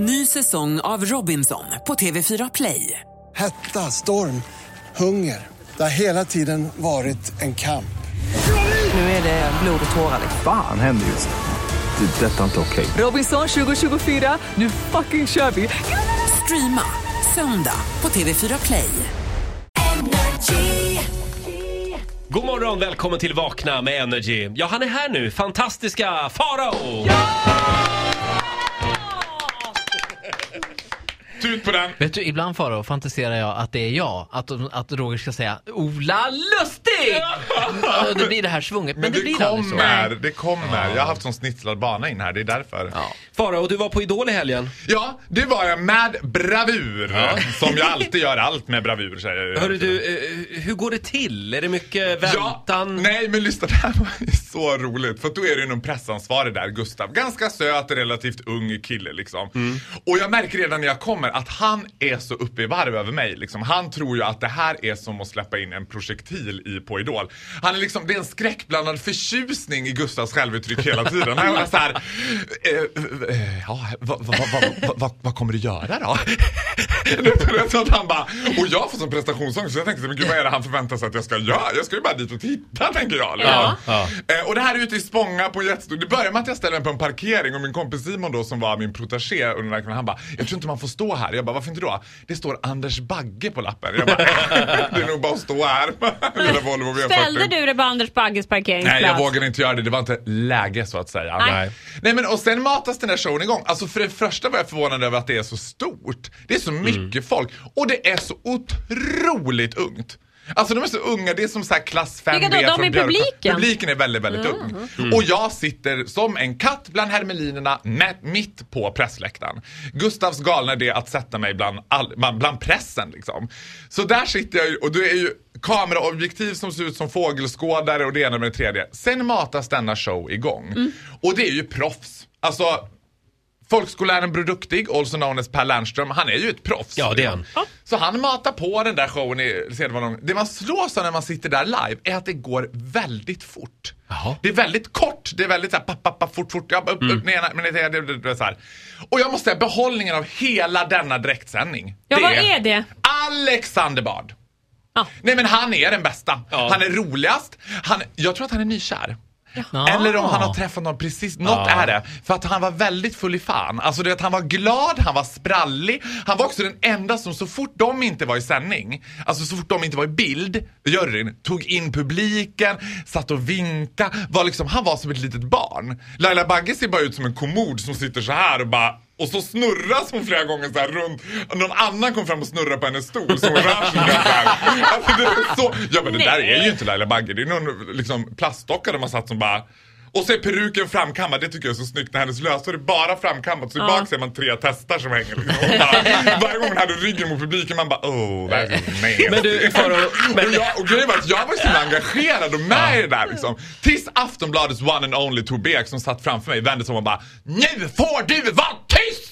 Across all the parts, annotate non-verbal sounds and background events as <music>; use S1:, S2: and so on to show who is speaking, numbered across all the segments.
S1: Ny säsong av Robinson på TV4 Play.
S2: Hetta, storm, hunger. Det har hela tiden varit en kamp.
S1: Nu är det blod och tårar.
S3: Fan händer just nu. Det. är Detta är inte okej.
S1: Robinson 2024, nu fucking kör vi! Streama söndag på TV4 Play.
S4: God morgon, välkommen till Vakna med Energy. Ja, han är här nu, fantastiska Farao!
S5: Tut på den!
S6: Vet du, ibland Faro fantiserar jag att det är jag. Att, att Roger ska säga Ola Lustig! Och det blir det här svunget. Men,
S5: Men
S6: det,
S5: det,
S6: blir
S5: kommer, det kommer. Jag har haft sån snitslad bana in här, det är därför. Ja,
S4: Farao, du var på Idol i helgen.
S5: det var jag med bravur. Som jag alltid gör allt med bravur säger jag.
S4: Hörru du, eh, hur går det till? Är det mycket
S5: Ja,
S4: väntan?
S5: nej men lyssna, det här var ju så roligt. För då är det ju någon pressansvarig där, Gustav. Ganska söt, relativt ung kille liksom.
S4: Mm.
S5: Och jag märker redan när jag kommer att han är så uppe i varv över mig. Liksom. Han tror ju att det här är som att släppa in en projektil i på Idol. Han är liksom, det är en skräckblandad förtjusning i Gustavs självuttryck hela tiden. Han är så här, eh, ja, vad, vad, vad, vad, kommer du göra då? <laughs> Det är så att han bara, och jag får sån prestationsångest så jag tänkte, men gud vad är det han förväntar sig att jag ska göra? Jag ska ju bara dit och titta tänker jag.
S4: Ja, ja.
S5: Eh, och det här är ute i Spånga på en jättestor... Det börjar med att jag ställer mig på en parkering och min kompis Simon då som var min protégé under den här kvällen, han bara Jag tror inte man får stå här. Jag bara varför inte då? Det står Anders Bagge på lappen. Jag bara <laughs> det är nog bara att stå här. <laughs> Lilla Volvo V40.
S7: Ställde du dig på Anders Bagges parkeringsplats?
S5: Nej jag vågade inte göra det, det var inte läge så att säga.
S7: Nej.
S5: Nej men och sen matas den här showen igång. Alltså för det första var jag förvånad över att det är så stort. Det är så mycket folk och det är så otroligt ungt. Alltså de är så unga, det är som så här klass 5B
S7: Vilka då? De
S5: Björk-
S7: publiken?
S5: Publiken är väldigt, väldigt ung.
S4: Mm.
S5: Och jag sitter som en katt bland hermelinerna med, mitt på pressläktaren. Gustavs galna idé att sätta mig bland, all, bland, pressen liksom. Så där sitter jag och det är ju kameraobjektiv som ser ut som fågelskådare och det ena med det tredje. Sen matas denna show igång.
S7: Mm.
S5: Och det är ju proffs. Alltså Folkskolläraren Bror Duktig, also known as Per Lernström, han är ju ett proffs.
S4: Ja, det är han.
S5: Så han matar på den där showen i sedvanan. Det man slås av när man sitter där live är att det går väldigt fort.
S4: Jaha.
S5: Det är väldigt kort, det är väldigt såhär papp, papp, papp, fort, fort, ja, upp,
S4: Mm.
S5: upp, ner, men det, det, det, det, det, så här. Och jag måste säga, behållningen av hela denna direktsändning.
S7: Ja, vad är det?
S5: Alexander Bard.
S7: Ja.
S5: Nej men han är den bästa.
S4: Ja.
S5: Han är roligast. Han, jag tror att han är nykär.
S6: Ja.
S5: Eller om han har träffat någon precis, något
S4: Ja.
S5: är det. För att han var väldigt full i fan. Alltså det att han var glad, han var sprallig. Han var också den enda som så fort de inte var i sändning, alltså så fort de inte var i bild, juryn, tog in publiken, satt och vinka. Var liksom, han var som ett litet barn. Laila Bagge ser bara ut som en kommod som sitter så här och bara och så snurras hon flera gånger så här runt. Någon annan kom fram och snurrade på hennes stol så hon rör sig där. Alltså det är så. Ja men det där är ju inte Laila Bagge. Det är någon liksom plastdocka där man satt som bara och så är peruken framkammad, det tycker jag är så snyggt när hennes lösår är bara framkammat. Så i bak ser man tre testar som hänger liksom. Bara, Varje gång hon hade ryggen mot publiken man bara oh, that is nasty.
S4: Men du, Farao, men-
S5: och, jag, och grejen var att jag var så himla engagerad och med i det där liksom. Tills Aftonbladets one and only Tobbe som satt framför mig vände sig om och bara Nu får du vara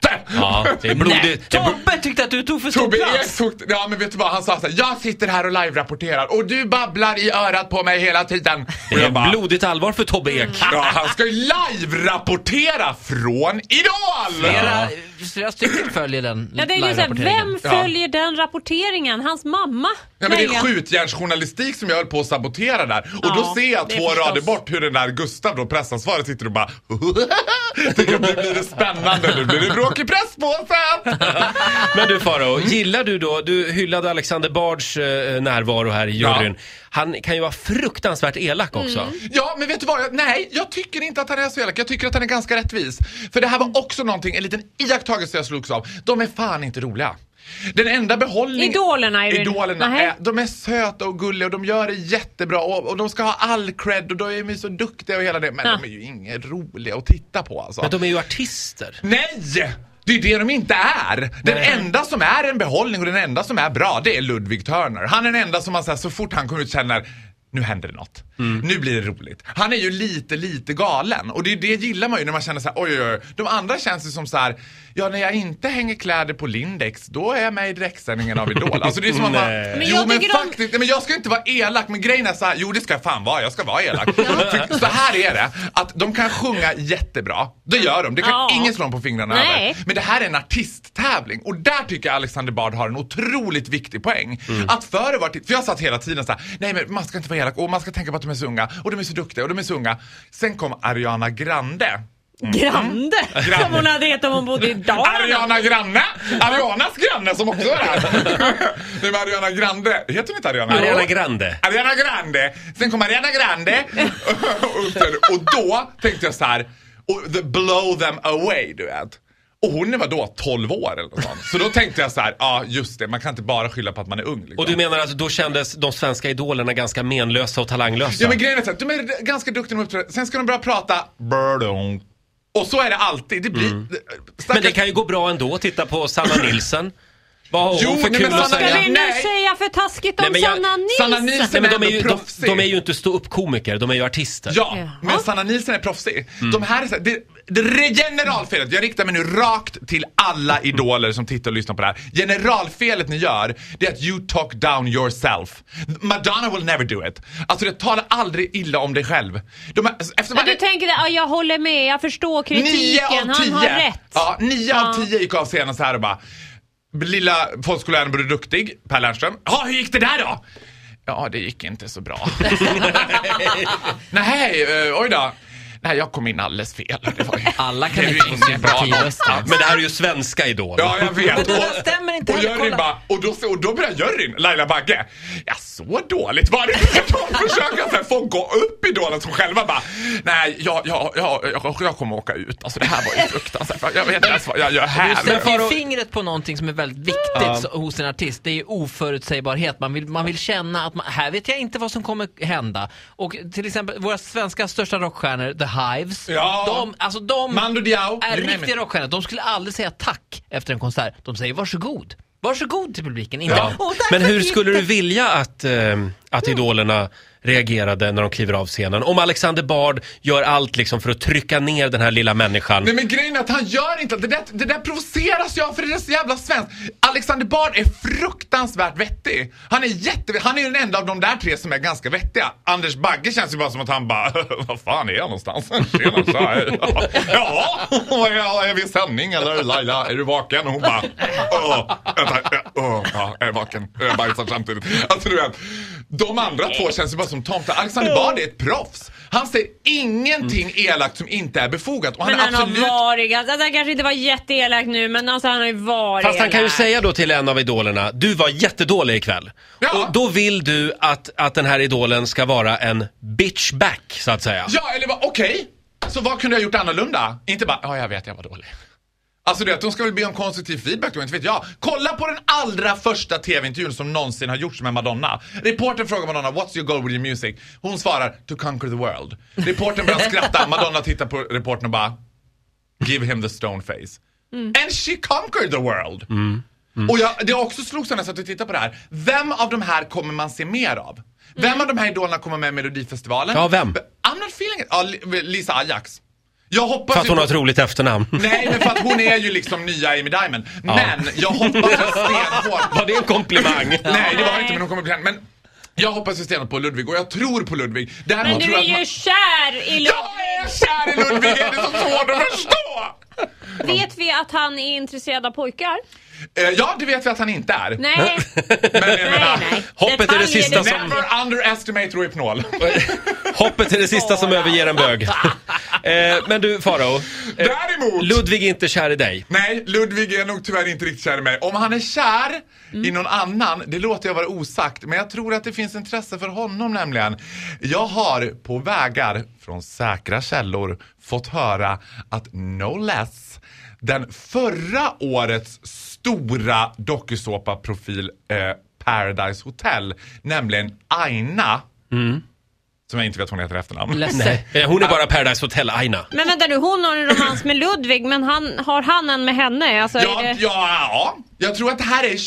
S5: tyst!
S4: Ja, det är blodigt.
S6: Tobbe tyckte att du tog för stor
S5: Tobbe
S6: plats.
S5: tog, ja men vet du vad han sa såhär, jag sitter här och live-rapporterar och du babblar i örat på mig hela tiden.
S4: Det är
S5: bara,
S4: blodigt allvar för Tobbe Ek.
S5: Ja, han ska ju live-rapportera från Idol!
S6: Flera, flera stycken följer den
S7: Ja, det är ju såhär, vem följer den rapporteringen? Hans mamma?
S5: Ja, men det är skjutjärnsjournalistik som jag höll på att sabotera där. Och
S7: Ja,
S5: då ser jag två rader bort hur den där Gustav då, pressansvarig, sitter och bara <laughs> Jag, blir det spännande nu? Blir det bråk i presspåsen?
S4: Men du Farao, gillar du då, du hyllade Alexander Bards eh, närvaro här i juryn. Han kan ju vara fruktansvärt elak också.
S7: Mm.
S5: Ja, men vet du vad? Jag, nej, jag tycker inte att han är så elak. Jag tycker att han är ganska rättvis. För det här var också någonting, en liten iakttagelse jag slogs av. De är fan inte roliga. Den enda behållningen...
S7: Idolerna är det-
S5: Idolerna
S7: Nähä.
S5: är, de är söta och gulliga och de gör det jättebra och, och de ska ha all cred och de är så duktiga och hela det. Men
S7: Ja.
S5: de är ju inget roliga att titta på alltså.
S4: Men de är ju artister.
S5: Nej! Det är det de inte är. Den
S4: Nej.
S5: enda som är en behållning och den enda som är bra, det är Ludwig Turner. Han är den enda som man så, här, så fort han kommer ut känner nu händer det något. Nu blir det roligt. Han är ju lite, lite galen. Och det, det gillar man ju när man känner så här, oj, oj, oj. De andra känns ju som så här, ja när jag inte hänger kläder på Lindex, då är jag med i direktsändningen av Idol. Alltså det är som att man, <laughs>
S4: Nej.
S7: Men
S5: jo
S7: jag
S5: men
S7: de-
S5: faktiskt, nej, men jag ska inte vara elak, men grejen är så här, jo det ska jag fan vara, jag ska vara elak. <laughs> För, så här är det, att de kan sjunga jättebra. Det gör de, det kan
S7: Ja.
S5: ingen slå dem på fingrarna
S7: Nej.
S5: över. Men det här är en artisttävling och där tycker jag Alexander Bard har en otroligt viktig poäng.
S4: Mm.
S5: Att före var för jag satt hela tiden så här, nej men man ska inte vara elak och man ska tänka på att de är så unga och de är så duktiga och de är så unga. Sen kom Ariana Grande.
S7: Grande,
S5: Grande.
S7: som hon hade hetat om hon bodde i Dalarna.
S5: Ariana Granne! Arianas granne som också är här. <laughs> Nej men Ariana Grande, heter hon inte Ariana?
S4: Ariana Grande.
S5: Ariana Grande. Sen kom Ariana Grande. <laughs> och, då tänkte jag så här, och the blow them away du vet. Och hon var då 12 år eller något sånt. Så då tänkte jag så här, ja just det, man kan inte bara skylla på att man är ung. Liksom.
S4: Och du menar att då kändes de svenska idolerna ganska menlösa och talanglösa?
S5: Ja men grejen är så här, de är ganska duktiga med att uppträda. Sen ska de börja prata. Och så är det alltid. Det blir...
S4: Mm.
S5: Stackars-
S4: Men det kan ju gå bra ändå. Titta på Sanna Nilsson. Vad har hon för
S5: nej,
S4: kul att säga?
S7: Ska vi nu
S5: Nej.
S7: säga för taskigt om
S4: Nej, men jag-
S7: Sanna Nilsson?
S5: Sanna Nilsson
S4: Nej, men de är, ju, de,
S5: proffsig.
S4: de är ju inte ståuppkomiker, de är ju artister.
S5: Ja,
S7: Jaha.
S5: men Sanna Nilsson är proffsig.
S4: Mm.
S5: De här är det, det generalfelet, jag riktar mig nu rakt till alla idoler som tittar och lyssnar på det här. Generalfelet ni gör, det är att you talk down yourself. Madonna will never do it. Alltså det talar aldrig illa om dig själv. De här, efter
S7: Ja, du tänker ja, jag håller med, jag förstår
S5: Nio
S7: kritiken,
S5: av
S7: han
S5: tio.
S7: har rätt.
S5: Ja, nio
S7: Ja.
S5: av tio gick av scenen så här och bara Lilla folkskolläraren både duktig, Per Lernström. Ja, hur gick det där då? Ja, det gick inte så bra. <laughs> <laughs> Nej, eh, oj då. Nej, jag kom in alldeles fel. Det var ju,
S6: Alla kan
S5: det är
S6: inte
S5: ju
S6: få sympatiröster.
S5: någonstans.
S4: Men det här är ju svenska Idol.
S5: Ja, jag vet.
S6: Det där stämmer inte
S5: och,
S6: heller,
S5: juryn bara, och, då, och då börjar juryn, Laila Bagge, ja så dåligt var det inte. <laughs> De försöker så här, få gå upp i idolen som själva bara, nej jag, jag, jag, jag, jag kommer åka ut. Alltså det här var ju <laughs> fruktansvärt. Jag vet inte ens vad jag gör
S6: Du
S5: här.
S6: sätter ju fingret på någonting som är väldigt viktigt så- hos en artist. Det är ju oförutsägbarhet. Man vill, man vill känna att man, här vet jag inte vad som kommer hända. Och till exempel våra svenska största rockstjärnor, The Hives.
S5: Ja.
S6: De, alltså de
S5: Mando Diao,
S6: är riktiga rockstjärnor. De skulle aldrig säga tack efter en konsert. De säger varsågod. Varsågod till publiken. Inte,
S4: Ja.
S6: "Åh, tack
S4: Men hur skulle du
S6: gick."
S4: vilja att, eh, att idolerna reagerade när de kliver av scenen? Om Alexander Bard gör allt liksom för att trycka ner den här lilla människan.
S5: Nej men grejen är att han gör inte det där, det där provoceras jag för det är så jävla svenskt. Alexander Bard är fruktansvärt vettig. Han är jätte, han är den enda av de där tre som är ganska vettiga. Anders Bagge känns ju bara som att han bara, <laughs> vad fan är jag någonstans? <laughs> Tjena, så <laughs> här. Ja, är vi i sändning eller Laila, är du vaken? Och hon bara, vänta, jag är vaken, jag bajsar samtidigt. Alltså du vet, de andra två känns ju bara som tomtar. Alexander Bard är ett proffs. Han säger ingenting elakt som inte är befogat. Och han
S7: Men
S5: är
S7: han
S5: absolut
S7: har varit, alltså, han kanske inte var jätteelak nu men alltså han har ju varit
S4: Fast han kan ju
S7: elak.
S4: säga då till en av idolerna, du var jättedålig ikväll.
S5: Ja.
S4: Och då vill du att, att den här idolen ska vara en bitch back, så att säga.
S5: Ja, eller bara okej. Så vad kunde jag gjort annorlunda? Inte bara, ja jag vet jag var dålig. Alltså du vet, de ska väl be om konstruktiv feedback då, inte vet jag. Kolla på den allra första tv-intervjun som någonsin har gjorts med Madonna. Reportern frågar Madonna, what's your goal with your music? Hon svarar, to conquer the world. Reportern börjar skratta, <laughs> Madonna tittar på reportern och bara, give him the stone face. And she conquered the world. Och jag, det har också slogs när jag satt och tittade på det här. Vem av de här kommer man se mer av? Vem av de här idolerna kommer med i Melodifestivalen?
S4: Ja, vem?
S5: I'm not feeling it. Ja, Li- Lisa Ajax. Jag hoppas
S4: För att hon
S5: på-
S4: har ett roligt efternamn. <laughs>
S5: Nej, men för att hon är ju liksom nya Amy Diamond. Men jag hoppas <laughs> stenhårt.
S4: Var det en komplimang? <laughs>
S5: Nej, det var inte, men hon kommer bli Men jag hoppas ju stenhårt på Ludvig och jag tror på Ludvig. Däremot
S7: Men du är
S5: att
S7: ju
S5: man...
S7: kär i Ludvig.
S5: Jag är kär i Ludvig, är det så svårt att förstå?
S7: Vet vi att han är intresserad av pojkar?
S5: Eh, Ja, det vet vi att han inte är.
S7: Nej.
S5: Men jag <laughs> menar,
S7: nej, nej. <laughs>
S4: Hoppet är det sista som-
S5: never underestimate Rohypnol.
S4: Hoppet är det sista som överger en bög. <laughs> eh, men du Farao, eh,
S5: Däremot...
S4: Ludvig är inte kär i dig.
S5: Nej, Ludvig är nog tyvärr inte riktigt kär i mig. Om han är kär i någon annan, det låter jag vara osagt. Men jag tror att det finns intresse för honom nämligen. Jag har på vägar från säkra källor fått höra att no less den förra årets stora dokusåpa-profil eh, Paradise Hotel, nämligen Aina. Mm som jag inte vet vad hon heter i efternamn.
S4: Nej, eh, hon är bara Paradise Hotel-Aina.
S7: Men vänta nu, hon har en romans med Ludvig, men han, har han en med henne? Alltså,
S5: Ja,
S7: är det...
S5: ja, ja, jag tror att det här är i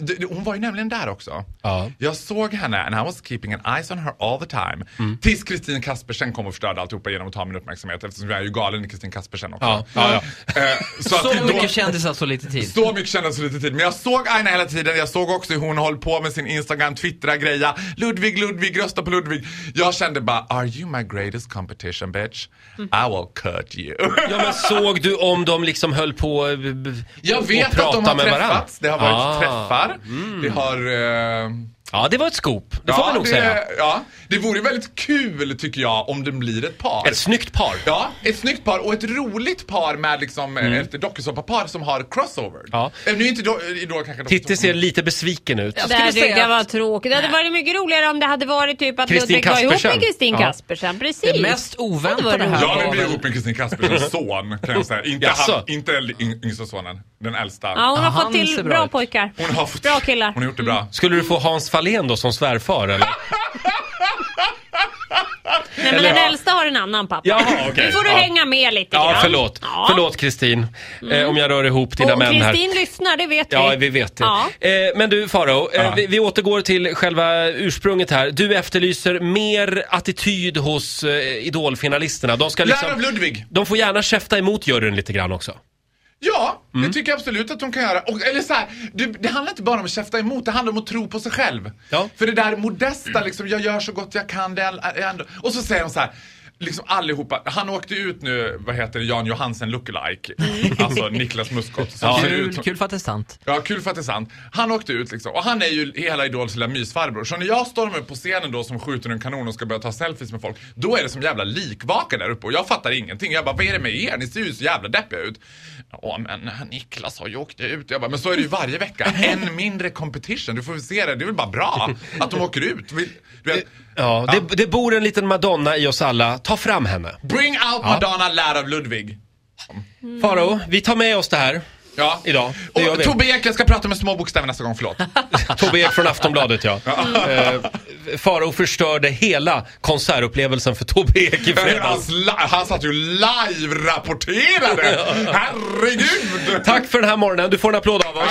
S5: d- Hon var ju nämligen där också.
S4: Ja.
S5: Jag såg henne and I was keeping an eyes on her all the time.
S4: Mm.
S5: Tills Kristin Kaspersen kom och förstörde alltihopa genom att ta min uppmärksamhet eftersom jag är ju galen i Kristin Kaspersen också.
S4: Ja, ja, ja.
S5: Eh, så att
S6: Så
S5: då-
S6: mycket kändisar, så lite tid.
S5: Så mycket kändes så lite tid. Men jag såg Aina hela tiden. Jag såg också hur hon höll på med sin Instagram, twittra greja. Ludvig, Ludvig, rösta på Ludvig. Jag kände bara, are you my greatest competition bitch?
S7: Mm.
S5: I will cut you. <laughs>
S4: Ja, men såg du om de liksom höll på eh, b- b-
S5: Jag vet att de har
S4: med varandra?
S5: träffats. Det har varit
S4: Ah.
S5: träffar. Det har... eh,
S4: Ja, det var ett scoop. Det får vi nog
S5: det,
S4: säga.
S5: Ja, det vore väldigt kul tycker jag om det blir ett par.
S4: Ett snyggt par.
S5: Ja, ett snyggt par och ett roligt par med liksom mm. ett dokusåpapar som har crossover.
S4: Ja.
S5: Eh, Nu är inte do, Idol kanske
S4: Titti ser lite besviken ut.
S6: Jag
S7: Det
S6: skulle säga
S7: tyckte jag var tråkigt. Det hade varit mycket roligare om det hade varit typ att
S4: Kristin
S7: Ludvig var ihop
S4: Kaspersen.
S7: med Kristin
S4: Ja.
S7: Kaspersen. Precis.
S6: det mest
S7: Det
S6: oväntade här
S5: Jag vill bli ihop med Kristin Kaspersens <laughs> son kan jag säga. Inte, han, inte yng- yngsta sonen, den äldsta.
S7: Ja, hon har
S6: Han
S7: fått till
S6: bra
S7: bra pojkar.
S5: Hon har fått,
S7: Bra killar.
S5: Hon har gjort det bra.
S4: Skulle du få Hans Fahlén då som svärfar eller?
S7: Nej, men
S4: Eller-
S7: den äldsta har en annan pappa.
S4: Jaha, okej.
S7: Nu får du
S4: Ja.
S7: hänga med lite
S4: Ja,
S7: grann.
S4: förlåt.
S7: Ja.
S4: Förlåt Kristin. Eh, om jag rör ihop dina
S7: Och
S4: män här.
S7: Kristin lyssnar, det vet vi.
S4: Ja, vi vet det.
S7: Ja.
S4: Eh, men du Faro, eh,
S5: Ja.
S4: vi, vi återgår till själva ursprunget här. Du efterlyser mer attityd hos eh, idolfinalisterna. De ska
S5: Lär
S4: liksom...
S5: av Ludvig.
S4: De får gärna käfta emot juryn lite grann också.
S5: Ja,
S4: Mm.
S5: det tycker jag absolut att de kan göra. Och, eller så här, det, det handlar inte bara om att käfta emot, det handlar om att tro på sig själv.
S4: Ja.
S5: För det där modesta, liksom, jag gör så gott jag kan. Det ändå, och så säger de så här, liksom allihopa, han åkte ut nu, vad heter det, Jan Johansen lookalike. Alltså Niklas Muskot. ut
S6: Kul, kul för att det är sant.
S5: Ja, kul för att det är sant. Han åkte ut liksom. Och han är ju hela Idols lilla mysfarbror. Så när jag stormar upp på scenen då som skjuter en kanon och ska börja ta selfies med folk. Då är det som jävla likvaka där uppe. Och jag fattar ingenting. Jag bara, vad är det med er? Ni ser ju så jävla deppiga ut. Ja, men Niklas har ju åkt ut. Jag bara, men så är det ju varje vecka. En mindre competition. Du får väl se det. Det är väl bara bra att de åker ut. Du vet,
S4: Ja, det, det bor en liten Madonna i oss alla. Ta fram henne.
S5: bring out Madonna, lär av Ludvig.
S4: Faro, vi tar med oss det här.
S5: Ja.
S4: Idag. Det gör
S5: Och
S4: vi.
S5: Tobbe Ek, jag ska prata med små bokstäver nästa gång, förlåt. <laughs>
S4: Tobbe Ek från Aftonbladet ja. Eh, Faro förstörde hela konsertupplevelsen för Tobbe Ek i fredags.
S5: Hans li- han satt ju live-rapporterade! Herregud!
S4: Tack för den här morgonen. Du får en applåd av oss.